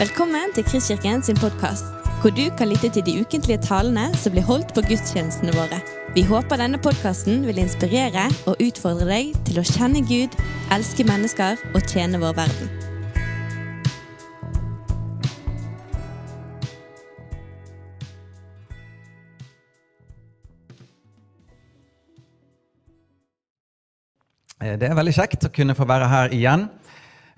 Velkommen til Kristkirken sin podkast, hvor du kan lytte til de ukentlige talene som blir holdt på gudstjenestene våre. Vi håper denne podkasten vil inspirere og utfordre deg til å kjenne Gud, elske mennesker og tjene vår verden. Eh, Det er veldig kjekt å kunne få være her igjen.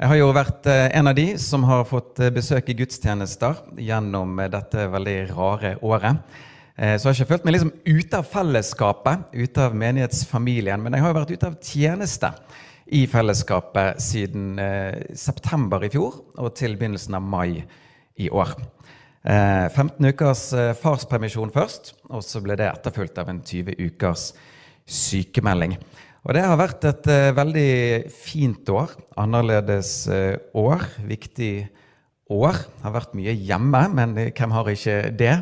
Jeg har jo vært eh, en av de som har fått besøk besøke gudstjenester gjennom eh, dette veldig rare året. Eh, Så jeg har ikke følt meg liksom ute av fellesskapet, ute av menighetsfamilien, men jeg har jo vært ute av tjeneste i fellesskapet siden eh, september i fjor og til begynnelsen av mai i år. Eh, 15 ukers eh, farspermisjon først, og så ble det etterfulgt av en 20 ukers sykemelding. Og det har vært et eh, veldig fint år. Annerledes eh, år. Viktig år. Har vært mye hjemme, men hvem har ikke det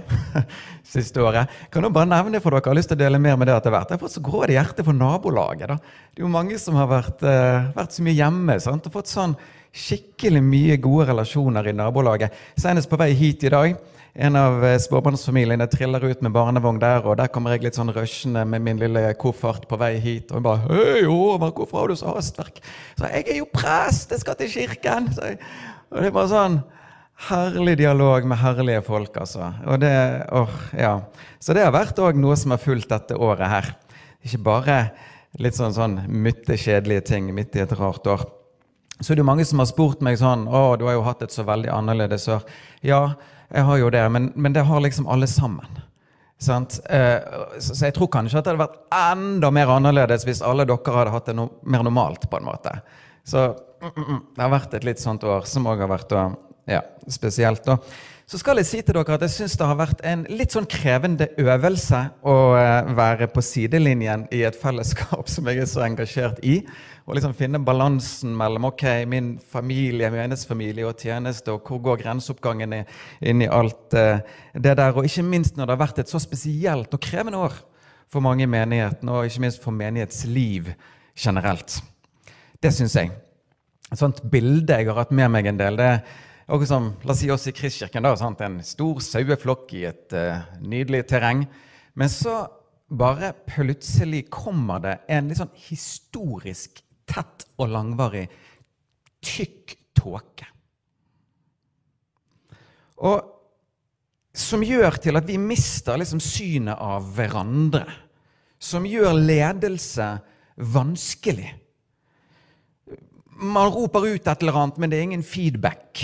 siste året? Kan jo bare nevne for dere, jeg har lyst til å dele mer med det etter hvert. Jeg har fått så grådig hjerte for nabolaget. da. Det er jo mange som har vært, eh, vært så mye hjemme sant? og fått sånn skikkelig mye gode relasjoner i nabolaget. Senest på vei hit i dag. En av eh, småbarnsfamiliene triller ut med barnevogn der, og der kommer jeg litt sånn rushende med min lille koffert på vei hit. Og hun bare 'Hei, Håvard, hvorfor har du så hastverk?' Så jeg er jo prest, jeg skal til kirken. Jeg, og det er bare sånn herlig dialog med herlige folk, altså. Og det, åh, ja. Så det har vært òg noe som har fulgt dette året her. Ikke bare litt sånn, sånn myttekjedelige ting midt i et rart år. Så det er det mange som har spurt meg sånn 'Å, du har jo hatt et så veldig annerledes år.' Ja, jeg har jo det, men, men det har liksom alle sammen. Sant? Eh, så, jeg tror kanskje at det hadde vært enda mer annerledes hvis alle dere hadde hatt det no mer normalt, på en måte. Så mm, mm, mm, det har vært et litt sånt år som òg har vært ja, spesielt. da. Så skal jeg si til dere at jeg syns det har vært en litt sånn krevende øvelse å eh, være på sidelinjen i et fellesskap som jeg er så engasjert i. Og liksom finne balansen mellom ok, min familie, menighetsfamilie og tjeneste, og hvor går grenseoppgangen inn i alt eh, det der. Og ikke minst når det har vært et så spesielt og krevende år for mange i menigheten, og ikke minst for menighetsliv generelt. Det syns jeg. Et sånt bilde jeg har hatt med meg en del. det er og som, La oss si oss i Kristkirken. da, sant? En stor saueflokk i et uh, nydelig terreng. Men så bare plutselig kommer det en litt sånn historisk tett og langvarig tykk tåke. Og som gjør til at vi mister liksom synet av hverandre. Som gjør ledelse vanskelig. Man roper ut et eller annet, men det er ingen feedback.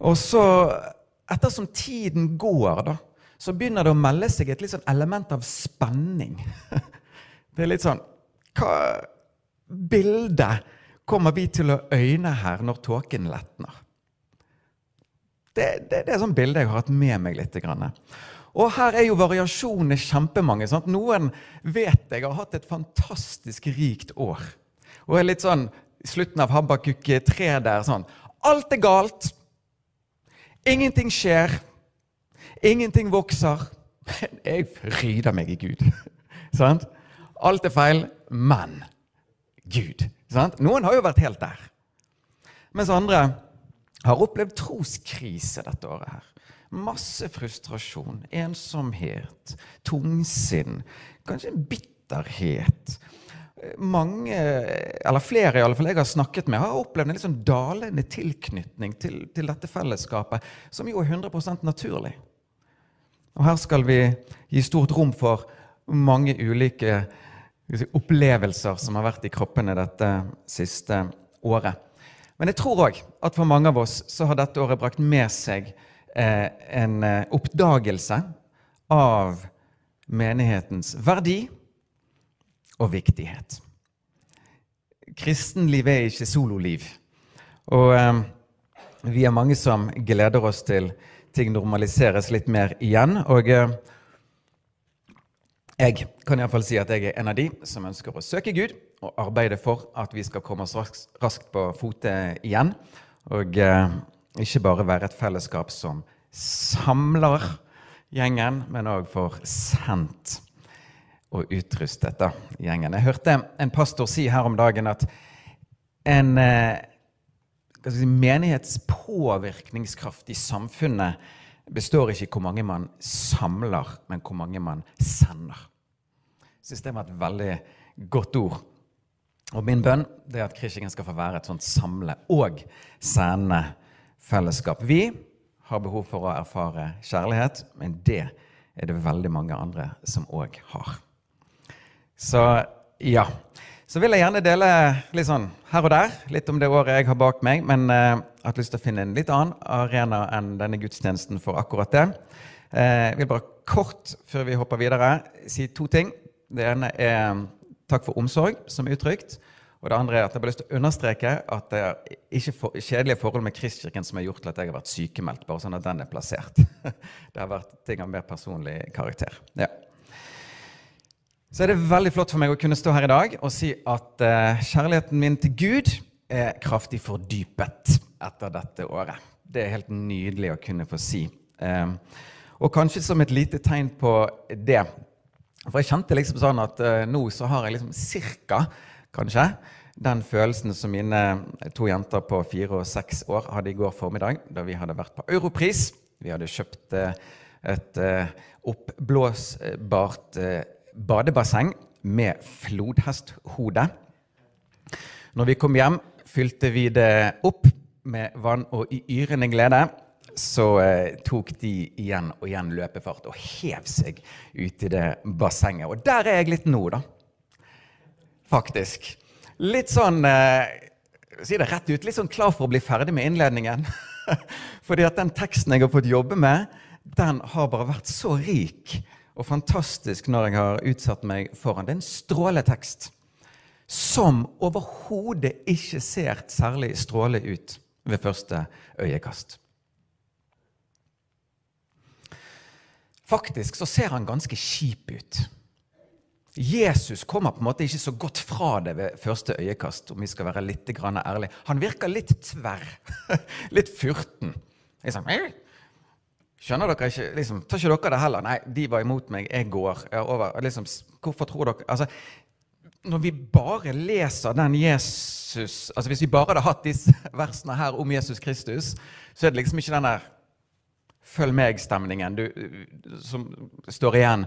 Og så, ettersom tiden går, da, så begynner det å melde seg et litt sånn element av spenning. Det er litt sånn Hva bilde kommer vi til å øyne her når tåken letner? Det, det, det er sånn bilde jeg har hatt med meg litt. Grann. Og her er jo variasjonene kjempemange. Sant? Noen vet jeg har hatt et fantastisk rikt år. Og er litt sånn i slutten av Habakuk 3 der sånn Alt er galt. Ingenting skjer. Ingenting vokser. Men jeg fryder meg i Gud. sant? Alt er feil, men Gud. Sant? Noen har jo vært helt der. Mens andre har opplevd troskrise dette året her. Masse frustrasjon, ensomhet, tungsinn, kanskje en bitterhet mange, eller flere i alle fall jeg har snakket med, har opplevd en litt sånn dalende tilknytning til, til, dette fellesskapet, som jo er 100% naturlig. Og her skal vi gi stort rom for mange ulike si, opplevelser som har vært i kroppene dette siste året. Men jeg tror òg at for mange av oss så har dette året brakt med seg eh, en eh, oppdagelse av menighetens verdi og viktighet. Kristenliv er ikke sololiv. Og eh, vi er mange som gleder oss til ting normaliseres litt mer igjen. Og eh, jeg kan iallfall si at jeg er en av de som ønsker å søke Gud og arbeide for at vi skal komme oss raskt, raskt på fote igjen. Og eh, ikke bare være et fellesskap som samler gjengen, men òg får sendt og utrustet da, gjengen. Jeg hørte en pastor si her om dagen at en eh, si, menighetspåvirkningskraft i samfunnet består ikke i hvor mange man samler, men hvor mange man sender. Jeg syns det var et veldig godt ord. Og min bønn er at Kristkirken skal få være et sånt samle- og sende fellesskap. Vi har behov for å erfare kjærlighet, men det er det veldig mange andre som òg har. Så ja. Så vil jeg gjerne dele litt sånn her og der, litt om det året jeg har bak meg. Men eh, jeg har lyst til å finne en litt annen arena enn denne gudstjenesten for akkurat det. Eh, jeg vil bare kort, før vi hopper videre, si to ting. Det ene er takk for omsorg, som er uttrykt. Og det andre er at jeg har lyst til å understreke at det er ikke for, kjedelige forhold med Kristkirken som har gjort til at jeg har vært sykemeldt, bare sånn at den er plassert. Det har vært ting av mer personlig karakter. Ja. Så er det veldig flott for meg å kunne stå her i dag og si at uh, kjærligheten min til Gud er kraftig fordypet etter dette året. Det er helt nydelig å kunne få si. Um, og kanskje som et lite tegn på det For jeg kjente liksom sånn at uh, nå så har jeg liksom cirka, kanskje, den følelsen som mine to jenter på fire og seks år hadde i går formiddag, da vi hadde vært på Europris. Vi hadde kjøpt uh, et oppblåsbart badebasseng med flodhesthode. Når vi kom hjem, fylte vi det opp med vann, og i yrende glede så eh, tok de igjen og igjen løpefart og hev seg ut i det bassenget. Og der er jeg litt nå, da. Faktisk. Litt sånn eh, Si det rett ut, litt sånn klar for å bli ferdig med innledningen. Fordi at den teksten jeg har fått jobbe med, den har bare vært så rik og fantastisk når jeg har utsatt meg foran. Det er en stråletekst som overhodet ikke ser særlig stråle ut ved første øyekast. Faktisk så ser han ganske kjip ut. Jesus kommer på en måte ikke så godt fra det ved første øyekast. om vi skal være litt ærlige. Han virker litt tverr. litt furten. Liksom, Skjønner dere ikke? Liksom, tar ikke dere det heller? Nei, de var imot meg, jeg går. Jeg over. Liksom, hvorfor tror dere altså, Når vi bare leser den Jesus altså Hvis vi bare hadde hatt disse versene her om Jesus Kristus, så er det liksom ikke den der følg meg-stemningen som står igjen.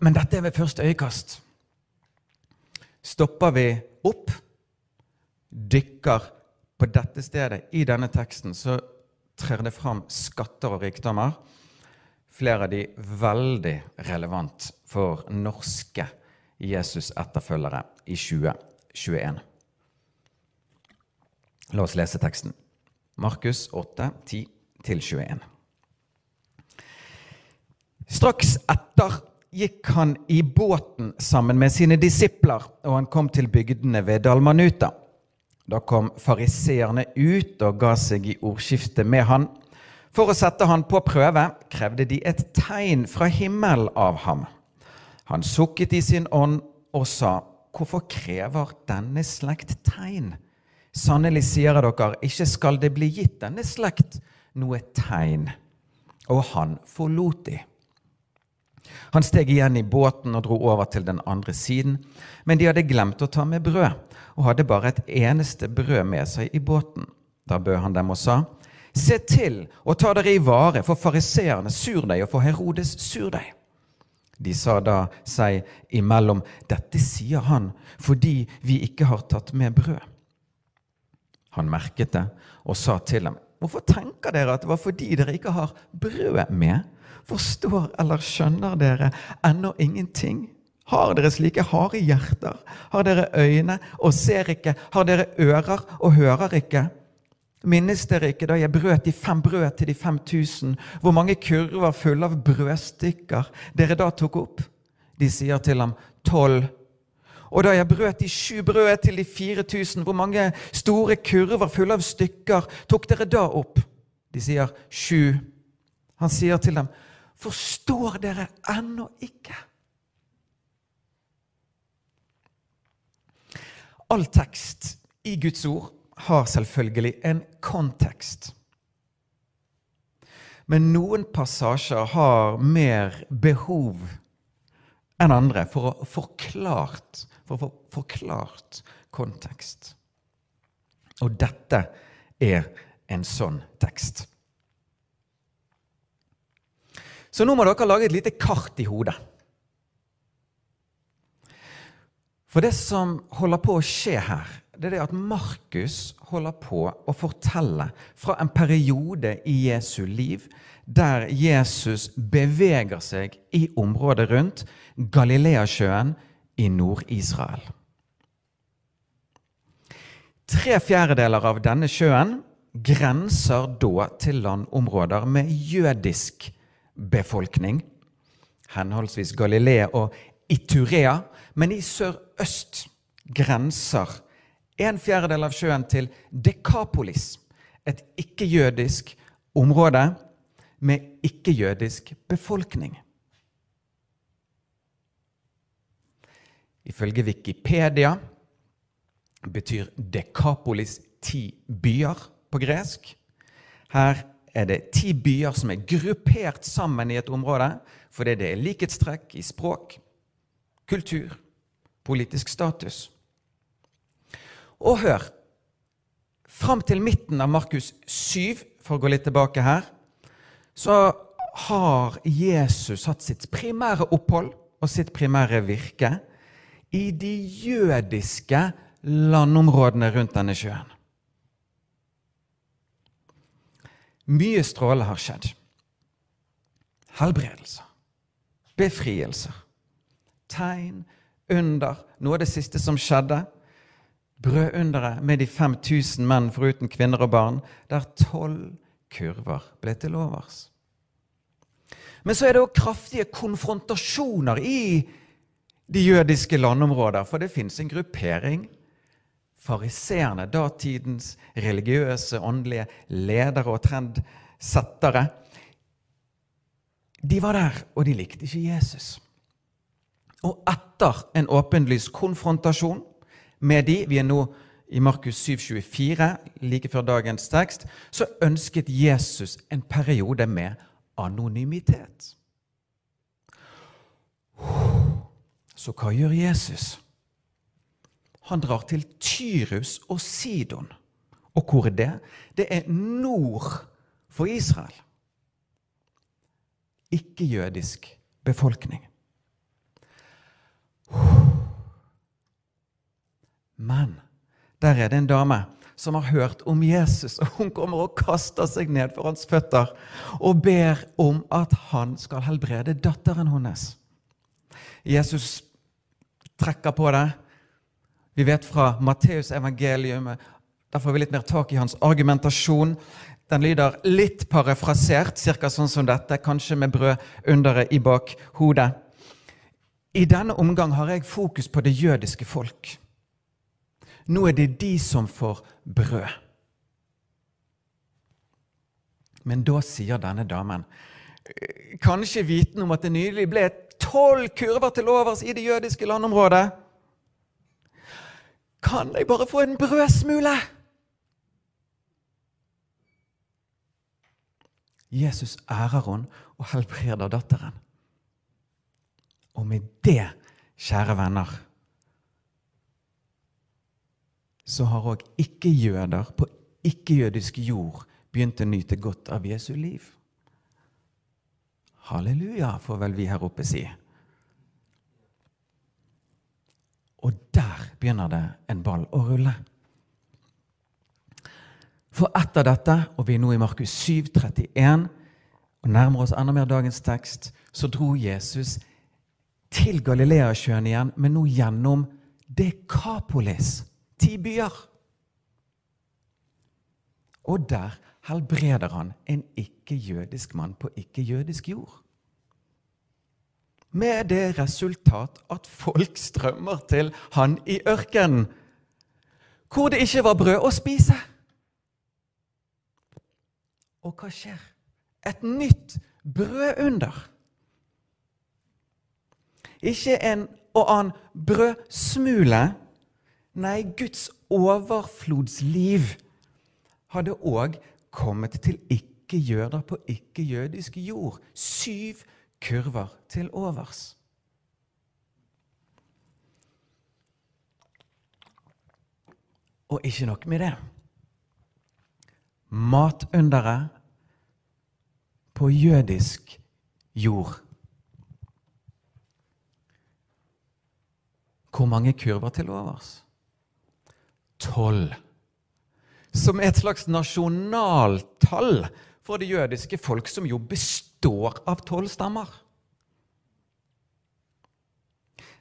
Men dette er ved første øyekast. Stopper vi opp, dykker på dette stedet i denne teksten, så trer det fram skatter og rikdommer. Flere av de veldig relevant for norske Jesus-etterfølgere i 2021. La oss lese teksten. Markus 8, 10-21. Straks etter gikk han i båten sammen med sine disipler, og han kom til bygdene ved Dalmanuta. Da kom fariseerne ut og ga seg i ordskifte med han. For å sette han på prøve krevde de et tegn fra himmel av ham. Han sukket i sin ånd og sa, Hvorfor krever denne slekt tegn? Sannelig sier jeg dere, ikke skal det bli gitt denne slekt noe tegn. Og han forlot de. Han steg igjen i båten og dro over til den andre siden, men de hadde glemt å ta med brød og hadde bare et eneste brød med seg i båten. Da bød han dem og sa, Se til og ta dere i vare for fariseerne surdeig og for Herodes surdeig. De sa da seg imellom, Dette sier han fordi vi ikke har tatt med brød. Han merket det og sa til dem, Hvorfor tenker dere at det var fordi dere ikke har brød med? Forstår eller skjønner dere ennå ingenting? Har dere slike harde hjerter? Har dere øyne og ser ikke? Har dere ører og hører ikke? Minnes dere ikke da jeg brøt de fem brød til de fem tusen, hvor mange kurver fulle av brødstykker dere da tok opp? De sier til ham tolv. Og da jeg brøt de sju brød til de fire tusen, hvor mange store kurver fulle av stykker tok dere da opp? De sier sju. Han sier til dem, forstår dere ennå ikke? All tekst i Guds ord har selvfølgelig en kontekst. Men noen passasjer har mer behov enn andre for å forklart, for å få forklart kontekst. Og dette er en sånn tekst. Så nå må dere lage et lite kart i hodet. For det som holder på å skje her, det er det at Markus holder på å fortelle fra en periode i Jesu liv der Jesus beveger seg i området rundt Galileasjøen i Nord-Israel. Tre fjerdedeler av denne sjøen grenser da til landområder med jødisk befolkning, henholdsvis Galilea og Iturea, men i sørøst grenser en fjerdedel av sjøen til Dekapolis, et ikke-jødisk område med ikke-jødisk befolkning. Ifølge Wikipedia betyr Dekapolis ti byer på gresk. Her er det ti byer som er gruppert sammen i et område fordi det er likhetstrekk i språk, kultur, politisk status. Og hør Fram til midten av Markus 7, for å gå litt tilbake her, så har Jesus hatt sitt primære opphold og sitt primære virke i de jødiske landområdene rundt denne sjøen. Mye stråle har skjedd. Helbredelser, befrielser, tegn, under. Noe av det siste som skjedde, brødunderet med de 5000 menn foruten kvinner og barn, der tolv kurver ble til overs. Men så er det òg kraftige konfrontasjoner i de jødiske landområder, for det fins en gruppering. Fariseerne, datidens religiøse, åndelige ledere og trendsettere, de var der, og de likte ikke Jesus. Og etter en åpenlys konfrontasjon med de, vi er nå i Markus 7, 24, like før dagens tekst, så ønsket Jesus en periode med anonymitet. Så hva gjør Jesus? Han drar til Tyrus og Sidon. Og hvor er det? Det er nord for Israel. Ikke-jødisk befolkning. Men der er det en dame som har hørt om Jesus, og hun kommer og kaster seg ned for hans føtter og ber om at han skal helbrede datteren hennes. Jesus trekker på det. Vi vet fra Matteus evangelium, der får vi litt mer tak i hans argumentasjon. Den lyder litt parafrasert, ca. sånn som dette, kanskje med brød brødunderet i bakhodet. I denne omgang har jeg fokus på det jødiske folk. Nå er det de som får brød. Men da sier denne damen, kanskje viten om at det nylig ble tolv kurver til overs i det jødiske landområdet Kan jeg bare få en brødsmule? Jesus ærer henne og helbreder datteren. Og med det, kjære venner så har òg ikke-jøder på ikke-jødisk jord begynt å nyte godt av Jesu liv. Halleluja, får vel vi her oppe si. Og der begynner det en ball å rulle. For etter dette, og vi er nå i Markus 7, 31, og nærmer oss enda mer dagens tekst, så dro Jesus til Galileasjøen igjen, men nå gjennom Dekapolis Ti byer. Og der helbreder han en ikke-jødisk mann på ikke-jødisk jord. Med det resultat at folk strømmer til han i ørkenen, hvor det ikke var brød å spise. Og hva skjer? Et nytt brødunder. Ikke en og annen brødsmule Nei, Guds overflodsliv hadde òg kommet til ikke-jøder på ikke-jødisk jord. Syv kurver til overs. Og ikke nok med det. matunderet på jødisk jord. Hvor mange kurver til overs? Tolv. Som et slags nasjonaltall for det jødiske folk, som jo består av tolv stammer.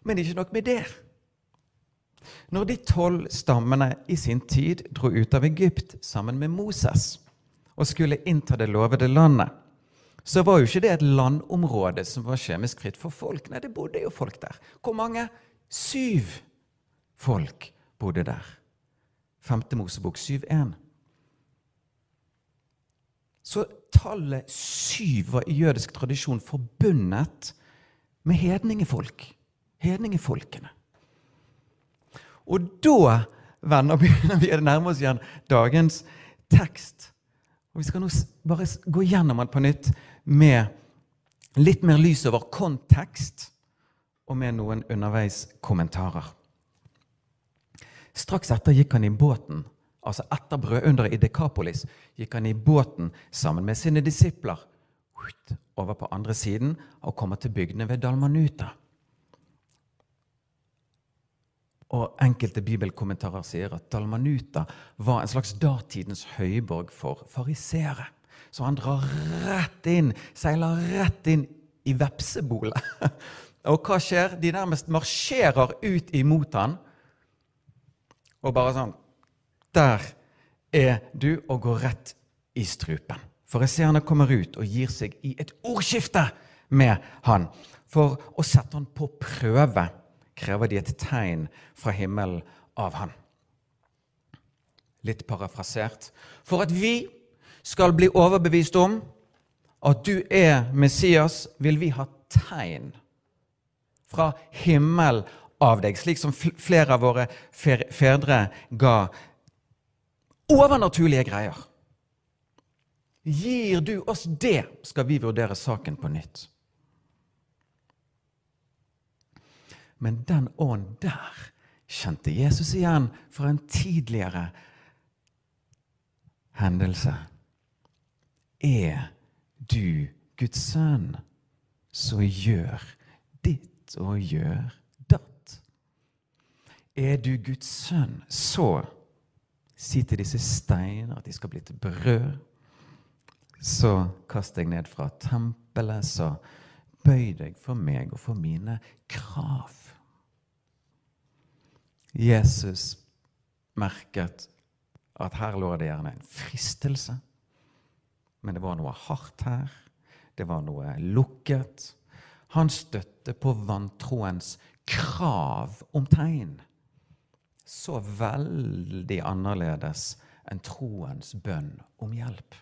Men ikke nok med det. Når de tolv stammene i sin tid dro ut av Egypt sammen med Moses og skulle innta det lovede landet, så var jo ikke det et landområde som var kjemisk fritt for folk. Nei, det bodde jo folk der. Hvor mange? Syv folk bodde der. Femte Mosebok 7.1. Så tallet syv var i jødisk tradisjon forbundet med hedningefolk. Hedningefolkene. Og da venner, begynner vi å nærme oss igjen dagens tekst. Og Vi skal nå bare gå gjennom den på nytt med litt mer lys over kontekst og med noen underveiskommentarer. Straks etter gikk han i båten, altså etter brødunderet i Dekapolis, gikk han i båten sammen med sine disipler over på andre siden og kommer til bygdene ved Dalmanuta. Og Enkelte bibelkommentarer sier at Dalmanuta var en slags datidens høyborg for fariseere. Så han drar rett inn, seiler rett inn i vepsebolet. Og hva skjer? De nærmest marsjerer ut imot han. Og bare sånn Der er du, og går rett i strupen. Fariseerne kommer ut og gir seg i et ordskifte med han for å sette han på prøve krever de et tegn fra himmelen av han. Litt parafrasert. For at vi skal bli overbevist om at du er Messias, vil vi ha tegn fra himmel av deg, slik som flere av våre fedre ga overnaturlige greier. Gir du oss det, skal vi vurdere saken på nytt. Men den ånd der kjente Jesus igjen fra en tidligere hendelse. Er du Guds sønn, så gjør ditt og gjør datt. Er du Guds sønn, så si til disse steiner at de skal bli til brød. Så kast deg ned fra tempelet, så bøy deg for meg og for mine krav. Jesus merket at her lå det gjerne en fristelse. Men det var noe hardt her. Det var noe lukket. Han støtte på vantroens krav om tegn. Så veldig annerledes enn troens bønn om hjelp.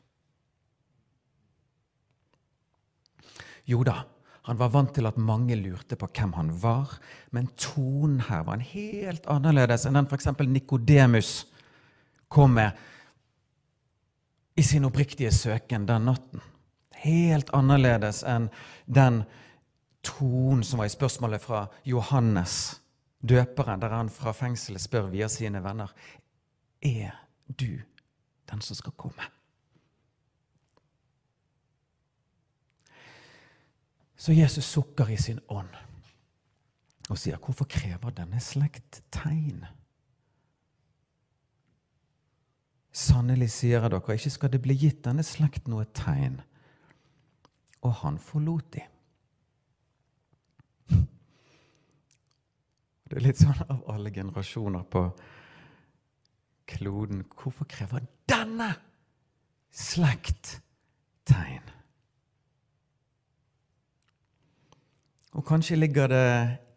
Jo da, han var vant til at mange lurte på hvem han var, men tonen her var en helt annerledes enn den f.eks. Nikodemus kom med i sin oppriktige søken den natten. Helt annerledes enn den tonen som var i spørsmålet fra Johannes, døperen, der han fra fengselet spør via sine venner Er du den som skal komme? Så Jesus sukker i sin ånd og sier, 'Hvorfor krever denne slekt tegn?' Sannelig sier jeg dere, ikke skal det bli gitt denne slekt noe tegn. Og han forlot de. Det er litt sånn av alle generasjoner på kloden Hvorfor krever denne slekt tegn? Og kanskje ligger det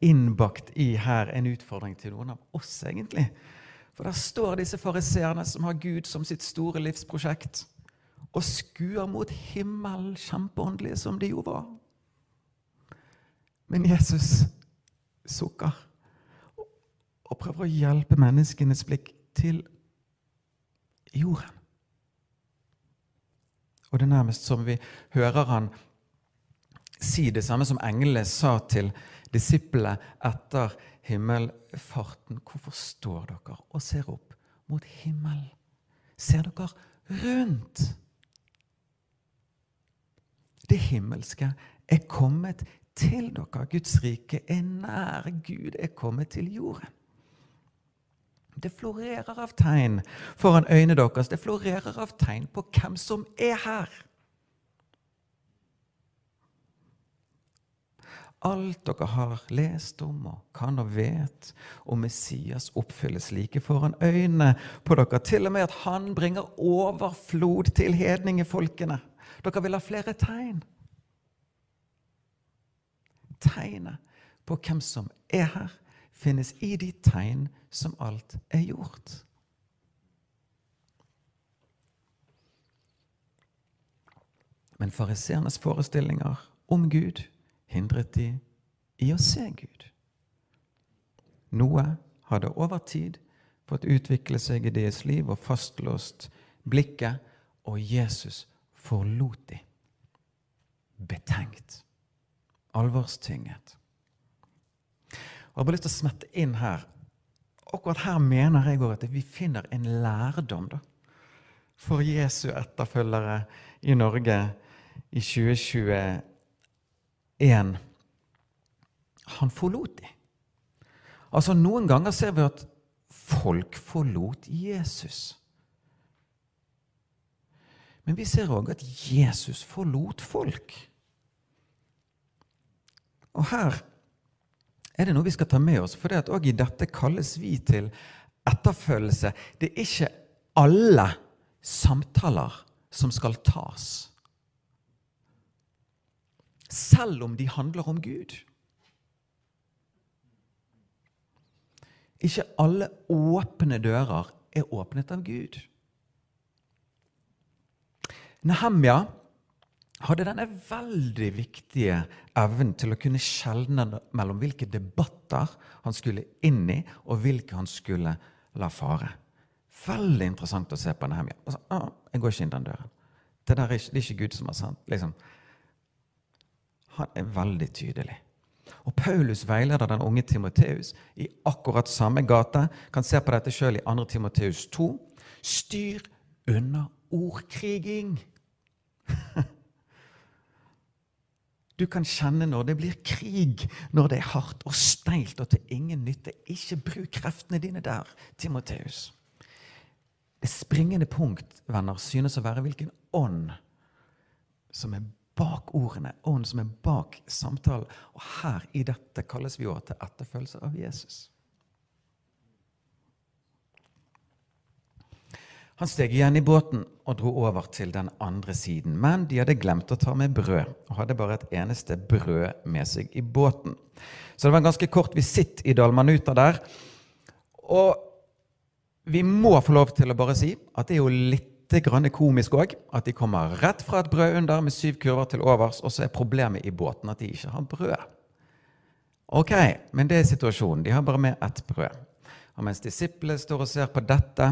innbakt i her en utfordring til noen av oss, egentlig. For der står disse fariseerne som har Gud som sitt store livsprosjekt, og skuer mot himmelen, kjempeåndelige som de jo var. Men Jesus sukker og prøver å hjelpe menneskenes blikk til jorden. Og det er nærmest som vi hører han si det samme som englene sa til disiplene etter himmelfarten. Hvorfor står dere og ser opp mot himmelen? Ser dere rundt. Det himmelske er kommet til dere. Guds rike er nær. Gud er kommet til jorden. Det florerer av tegn foran øynene deres. Det florerer av tegn på hvem som er her. Alt dere har lest om og kan og vet om Messias, oppfylles like foran øynene på dere. Til og med at han bringer overflod til hedningefolkene. Dere vil ha flere tegn. Tegnet på hvem som er her, finnes i de tegn som alt er gjort. Men fariseernes forestillinger om Gud hindret de i å se Gud. Noe hadde over tid fått utvikle seg i deres liv og fastlåst blikket, og Jesus forlot de. Betenkt. Alvorstynget. Jeg har bare lyst til å smette inn her. Akkurat her mener jeg at vi finner en lærdom da, for Jesu etterfølgere i Norge i 2021 Han forlot dem. Altså, noen ganger ser vi at folk forlot Jesus. Men vi ser òg at Jesus forlot folk. Og her er det noe vi skal ta med oss, for det at òg i dette kalles vi til etterfølgelse. Det er ikke alle samtaler som skal tas selv om de handler om Gud. Ikke alle åpne dører er åpnet av Gud. Nehemja hadde denne veldig viktige evnen til å kunne skjelne mellom hvilke debatter han skulle inn i, og hvilke han skulle la fare. Veldig interessant å se på Nehemja. Altså, ah, jeg går ikke inn den døren. Det, er ikke, det er ikke Gud som har sendt. Liksom. Han er veldig tydelig. Og Paulus veileder den unge Timoteus i akkurat samme gate. Kan se på dette sjøl i 2. Timoteus 2. Styr unna ordkriging. Du kan kjenne når det blir krig, når det er hardt og steilt og til ingen nytte. Ikke bruk kreftene dine der, Timoteus. Det springende punkt venner, synes å være hvilken ånd som er bak ordene, ånd som er bak samtalen. Og her i dette kalles vi også til etterfølgelse av Jesus. Han steg igjen i båten og dro over til den andre siden. Men de hadde glemt å ta med brød, og hadde bare et eneste brød med seg i båten. Så det var en ganske kort visitt i Dalmanuta der. Og vi må få lov til å bare si at det er jo litt grann komisk òg. At de kommer rett fra et brød under med syv kurver til overs, og så er problemet i båten at de ikke har brød. Ok, men det er situasjonen. De har bare med ett brød. Og mens disiplene står og ser på dette,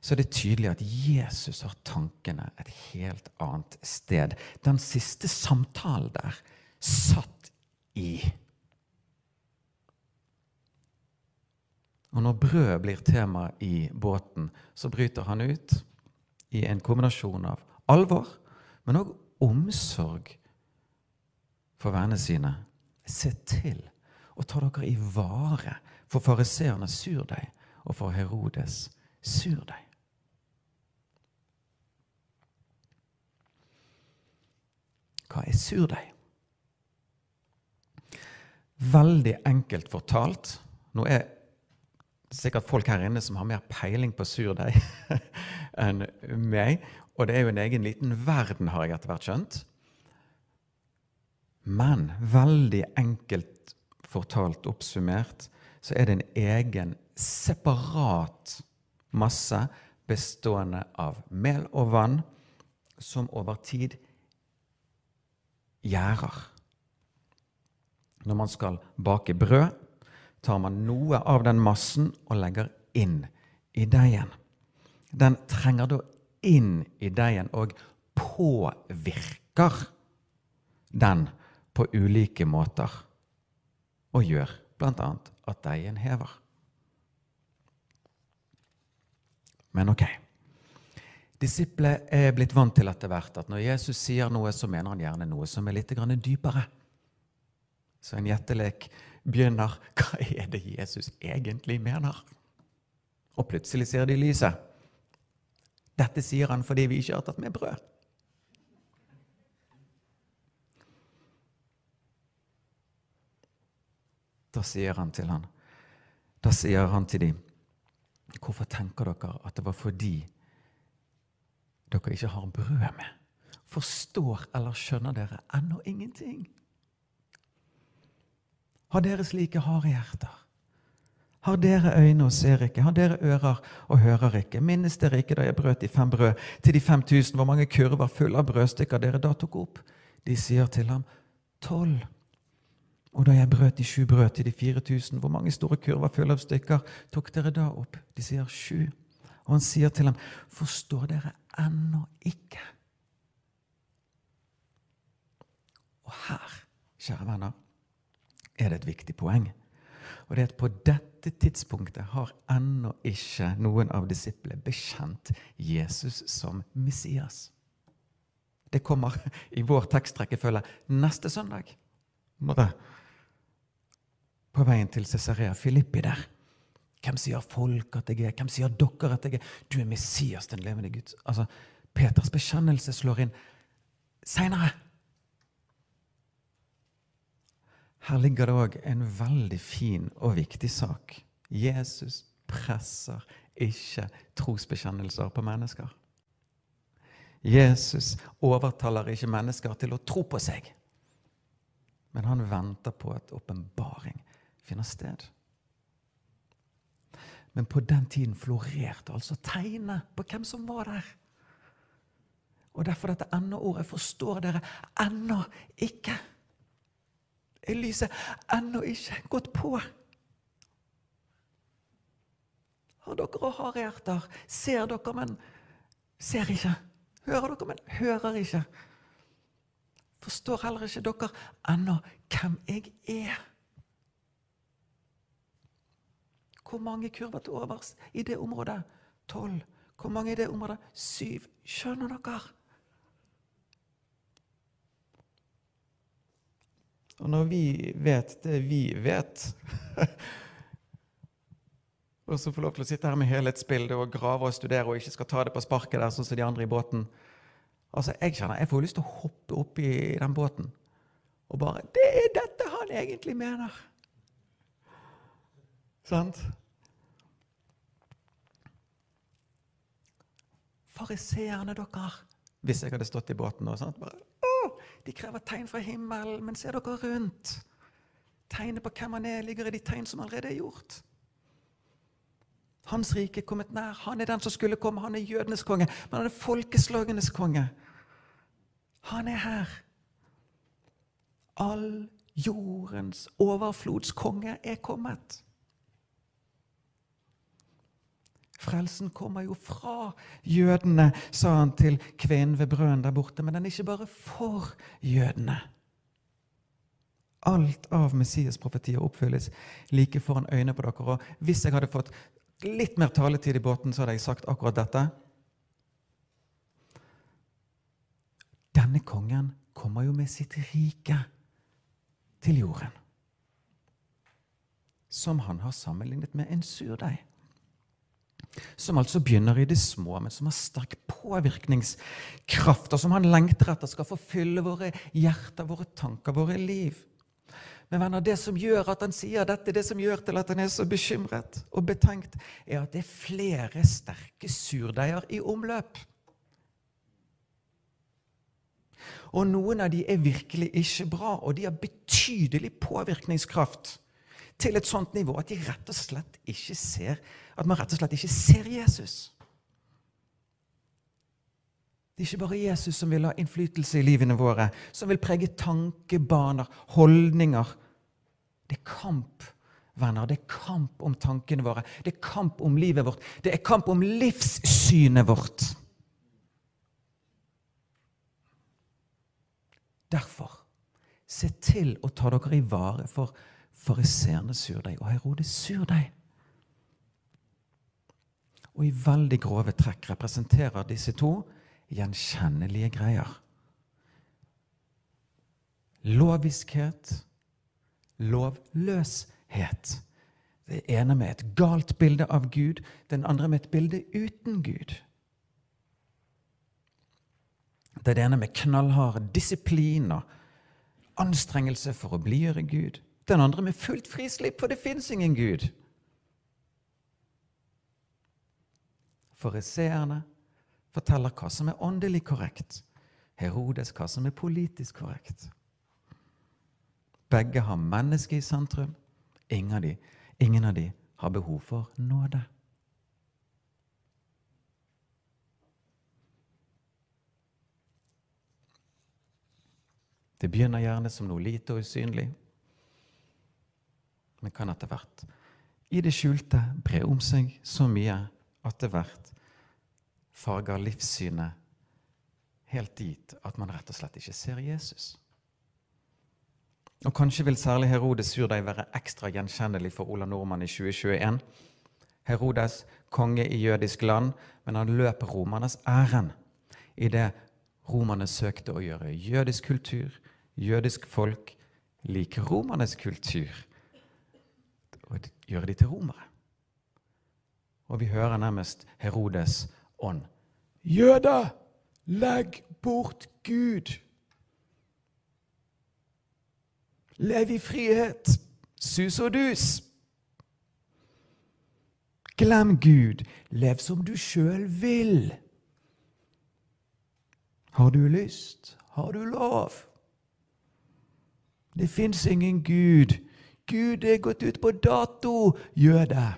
så er det tydelig at Jesus har tankene et helt annet sted. Den siste samtalen der satt i Og når brød blir tema i båten, så bryter han ut i en kombinasjon av alvor, men òg omsorg for vennene sine. Se til å ta dere i vare for fariseernes surdeig og for Herodes surdeig. Hva er surdeig? Veldig enkelt fortalt Nå er sikkert folk her inne som har mer peiling på surdeig enn meg. Og det er jo en egen liten verden, har jeg etter hvert skjønt. Men veldig enkelt fortalt oppsummert så er det en egen, separat masse bestående av mel og vann som over tid gjærer. Når man skal bake brød, tar man noe av den massen og legger inn i deigen. Den trenger da inn i deigen og påvirker den på ulike måter. Og gjør bl.a. at deigen hever. Men ok. Disipler er blitt vant til etter hvert at når Jesus sier noe, så mener han gjerne noe som er litt dypere. Så en gjettelek begynner. Hva er det Jesus egentlig mener? Og plutselig ser de lyset. Dette sier han fordi vi ikke har tatt med brød. Da sier han til han, da sier han til dem, hvorfor tenker dere at det var fordi dere ikke har brød med? Forstår eller skjønner dere ennå ingenting? Har dere slike harde hjerter? Har dere øyne og ser ikke? Har dere ører og hører ikke? Minnes dere ikke da jeg brøt de fem brød til de fem tusen, hvor mange kurver fulle av brødstykker dere da tok opp? De sier til ham, tolv. Og da jeg brøt de sju brød til de fire tusen, hvor mange store kurver fulle av stykker tok dere da opp? De sier sju. Og han sier til ham, forstår dere ennå ikke? Og her, kjære venner, er det et viktig poeng. Og det er at på dette tidspunktet har ennå ikke noen av disiplene bekjent Jesus som Messias. Det kommer i vår tekstrekkefølge neste søndag. På veien til Cesarea Filippi der. Hvem sier folk at jeg er? Hvem sier dere at jeg er? Du er Messias, den levende Gud. Altså, Peters bekjennelse slår inn seinere. Her ligger det òg en veldig fin og viktig sak. Jesus presser ikke trosbekjennelser på mennesker. Jesus overtaler ikke mennesker til å tro på seg. Men han venter på at åpenbaring finner sted. Men på den tiden florerte altså tegnet på hvem som var der. Og derfor dette ennå-ordet forstår dere ennå ikke er lyset ennå ikke gått på. Har dere harde hjerter? Ser dere, men ser ikke. Hører dere, men hører ikke. Forstår heller ikke dere ennå hvem jeg er? Hvor mange kurver til overs i det området? Tolv. Hvor mange i det området? Syv. Skjønner dere? Og når vi vet det vi vet Og så får lov til å sitte her med helhetsbildet og grave og studere og ikke skal ta det på sparket der, sånn som de andre i båten Altså, Jeg kjenner, jeg får lyst til å hoppe opp i den båten og bare Det er dette han egentlig mener! Sant? Fariseerne, dere Hvis jeg hadde stått i båten nå sant? Bare, de krever tegn fra himmelen, men se dere rundt? Tegnet på hvem han er, ligger i de tegn som allerede er gjort. Hans rike er kommet nær. Han er den som skulle komme. Han er jødenes konge, men han er folkeslagenes konge. Han er her. All jordens overflodskonge er kommet. Frelsen kommer jo fra jødene, sa han til kvinnen ved brønnen der borte. Men den er ikke bare for jødene. Alt av Messias-profetier oppfylles like foran øynene på dere. Og hvis jeg hadde fått litt mer taletid i båten, så hadde jeg sagt akkurat dette. Denne kongen kommer jo med sitt rike til jorden. Som han har sammenlignet med en surdeig som altså begynner i det små, men som har sterk påvirkningskraft, og som han lengter etter skal forfylle våre hjerter, våre tanker, våre liv. Men venner, det som gjør at han sier dette, det som gjør til at han er så bekymret og betenkt, er at det er flere sterke surdeiger i omløp. Og noen av de er virkelig ikke bra, og de har betydelig påvirkningskraft til et sånt nivå at de rett og slett ikke ser at man rett og slett ikke ser Jesus. Det er ikke bare Jesus som vil ha innflytelse i livene våre, som vil prege tankebaner, holdninger. Det er kamp, venner. Det er kamp om tankene våre. Det er kamp om livet vårt. Det er kamp om livssynet vårt. Derfor, se til å ta dere i vare for fariseernes surdeig og Herodes surdeig. Og i veldig grove trekk representerer disse to gjenkjennelige greier. Loviskhet, lovløshet. Det ene med et galt bilde av Gud, den andre med et bilde uten Gud. Det ene med knallhard disiplin og anstrengelse for å blidgjøre Gud. Den andre med fullt frislipp, for det fins ingen Gud. Fariseerne forteller hva som er åndelig korrekt. Herodes hva som er politisk korrekt. Begge har mennesket i sentrum. Ingen av de, ingen av de har behov for nåde. Det begynner gjerne som noe lite og usynlig, men kan etter hvert i det skjulte bre om seg så mye det hvert farger livssynet helt dit at man rett og slett ikke ser Jesus. Og Kanskje vil særlig Herodes surdeig være ekstra gjenkjennelig for Ola Nordmann i 2021. Herodes, konge i jødisk land, men han løp romernes ærend idet romerne søkte å gjøre jødisk kultur, jødisk folk, lik romernes kultur, og gjøre de til romere. Og vi hører nærmest Herodes ånd. Jøder, legg bort Gud! Lev i frihet, sus og dus. Glem Gud, lev som du sjøl vil. Har du lyst, har du lov. Det fins ingen Gud. Gud er gått ut på dato, jøde.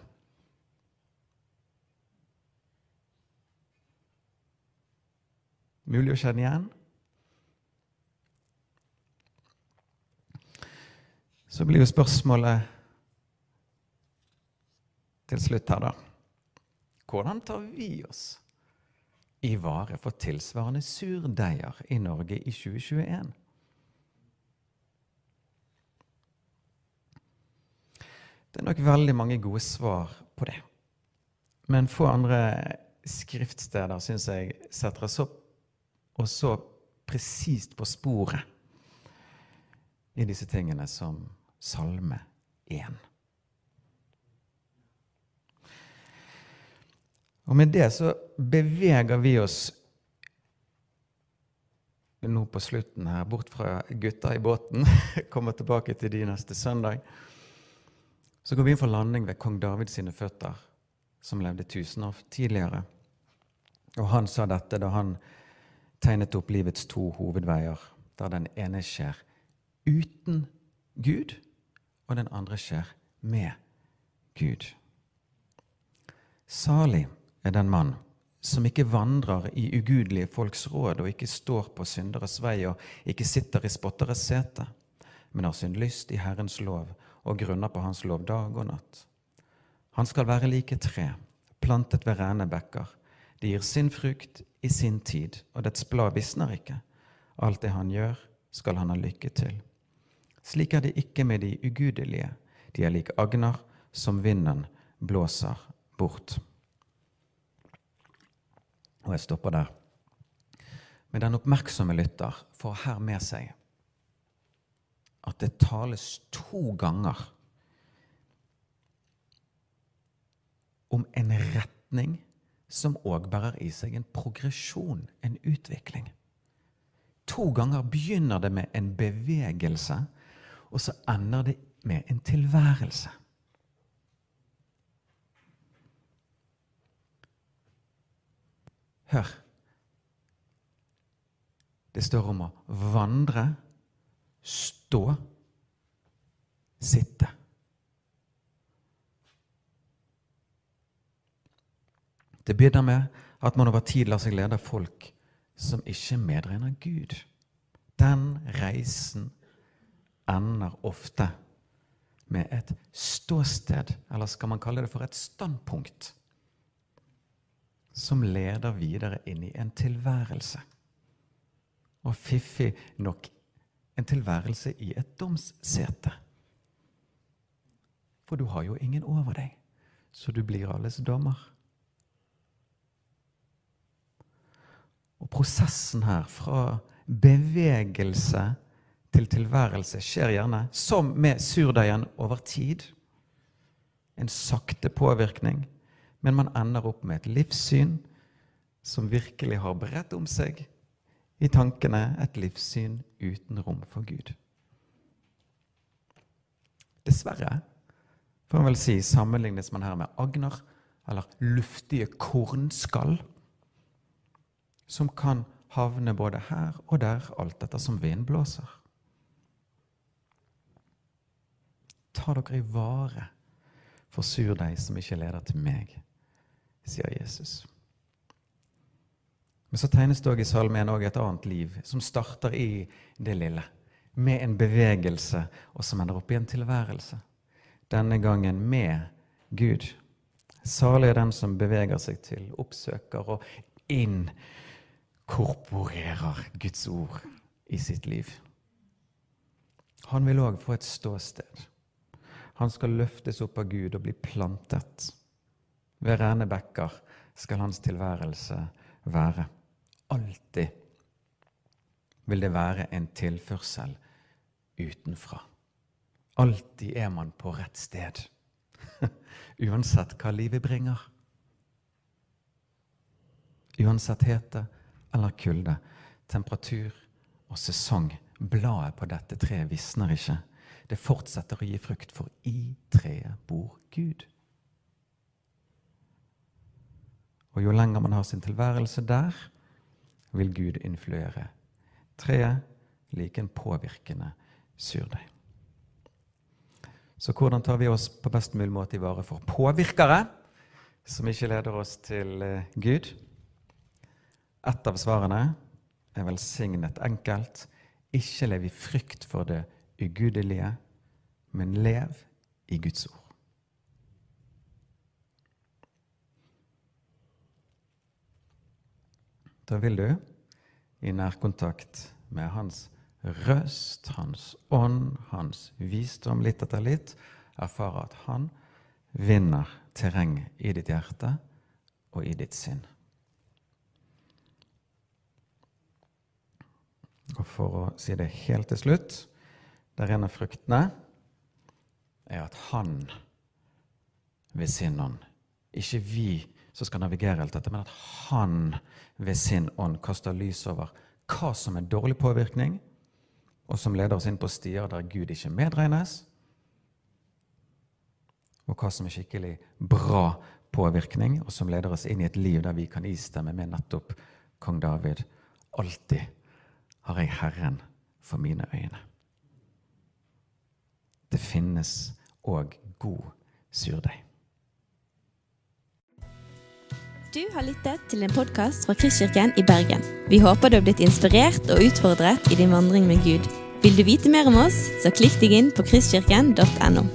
Mulig å kjenne igjen? Så blir jo spørsmålet til slutt her, da. Hvordan tar vi oss i vare for tilsvarende surdeiger i Norge i 2021? Det er nok veldig mange gode svar på det. Men få andre skriftsteder syns jeg setter oss opp og så presist på sporet i disse tingene som Salme 1. Og med det så beveger vi oss nå på slutten her, bort fra gutta i båten, kommer tilbake til de neste søndag. Så går vi inn for landing ved kong David sine føtter, som levde tusen år tidligere. Og han sa dette da han tegnet opp livets to hovedveier, der den ene skjer uten Gud, og den andre skjer med Gud. Salig er den mann som ikke vandrer i ugudelige folks råd, og ikke står på synderes vei, og ikke sitter i spotteres sete, men har sin lyst i Herrens lov og grunner på Hans lov dag og natt. Han skal være like tre, plantet ved rene bekker. Det gir sin frukt i sin tid, og dets blad visner ikke. Alt det han gjør, skal han ha lykke til. Slik er det ikke med de ugudelige. De er lik agner som vinden blåser bort. Og jeg stopper der. Men den oppmerksomme lytter får her med seg at det tales to ganger om en retning som òg bærer i seg en progresjon, en utvikling. To ganger begynner det med en bevegelse, og så ender det med en tilværelse. Hør. Det står om å vandre, stå, sitte. Det begynner med at man over tid lar seg lede av folk som ikke medregner Gud. Den reisen ender ofte med et ståsted, eller skal man kalle det for et standpunkt, som leder videre inn i en tilværelse. Og fiffig nok en tilværelse i et domssete. For du har jo ingen over deg, så du blir alles dommer. Og prosessen her fra bevegelse til tilværelse skjer gjerne, som med surdeigen, over tid. En sakte påvirkning, men man ender opp med et livssyn som virkelig har bredt om seg i tankene et livssyn uten rom for Gud. Dessverre, får man vel si, sammenlignes man her med agner, eller luftige kornskall, som kan havne både her og der, alt etter som vinden blåser. Ta dere i vare for surdeig som ikke leder til meg, sier Jesus. Men så tegnes det også i salmen 1 et annet liv, som starter i det lille. Med en bevegelse, og som ender opp i en tilværelse. Denne gangen med Gud. Salig er den som beveger seg til, oppsøker og inkorporerer Guds ord i sitt liv. Han vil òg få et ståsted. Han skal løftes opp av Gud og bli plantet. Ved rene bekker skal hans tilværelse være alltid vil det være en tilførsel utenfra. Alltid er man på rett sted, uansett hva livet bringer. Uansett hete eller kulde, temperatur og sesong. Bladet på dette treet visner ikke. Det fortsetter å gi frukt, for i treet bor Gud. Og jo lenger man har sin tilværelse der, vil Gud influere. Treet like en påvirkende surdeig. Så hvordan tar vi oss på best mulig måte i vare for påvirkere som ikke leder oss til eh, Gud? Et av svarene er velsignet enkelt. Ikke lev i frykt for det ugudelige, men lev i Guds ord. Da vil du i nærkontakt med hans røst, hans ånd, hans visdom litt etter litt erfare at han vinner terreng i ditt hjerte og i ditt sinn. Og for å si det helt til slutt der en av fruktene er at han ved sin ånd, ikke vi som skal navigere alt dette, men at han ved sin ånd kaster lys over hva som er dårlig påvirkning, og som leder oss inn på stier der Gud ikke medregnes, og hva som er skikkelig bra påvirkning, og som leder oss inn i et liv der vi kan istemme med nettopp kong David. Alltid har jeg Herren for mine øyne. Det finnes òg god surdeig. Du har lyttet til en podkast fra Kristkirken i Bergen. Vi håper du har blitt inspirert og utfordret i din vandring med Gud. Vil du vite mer om oss, så klikk deg inn på kristkirken.no.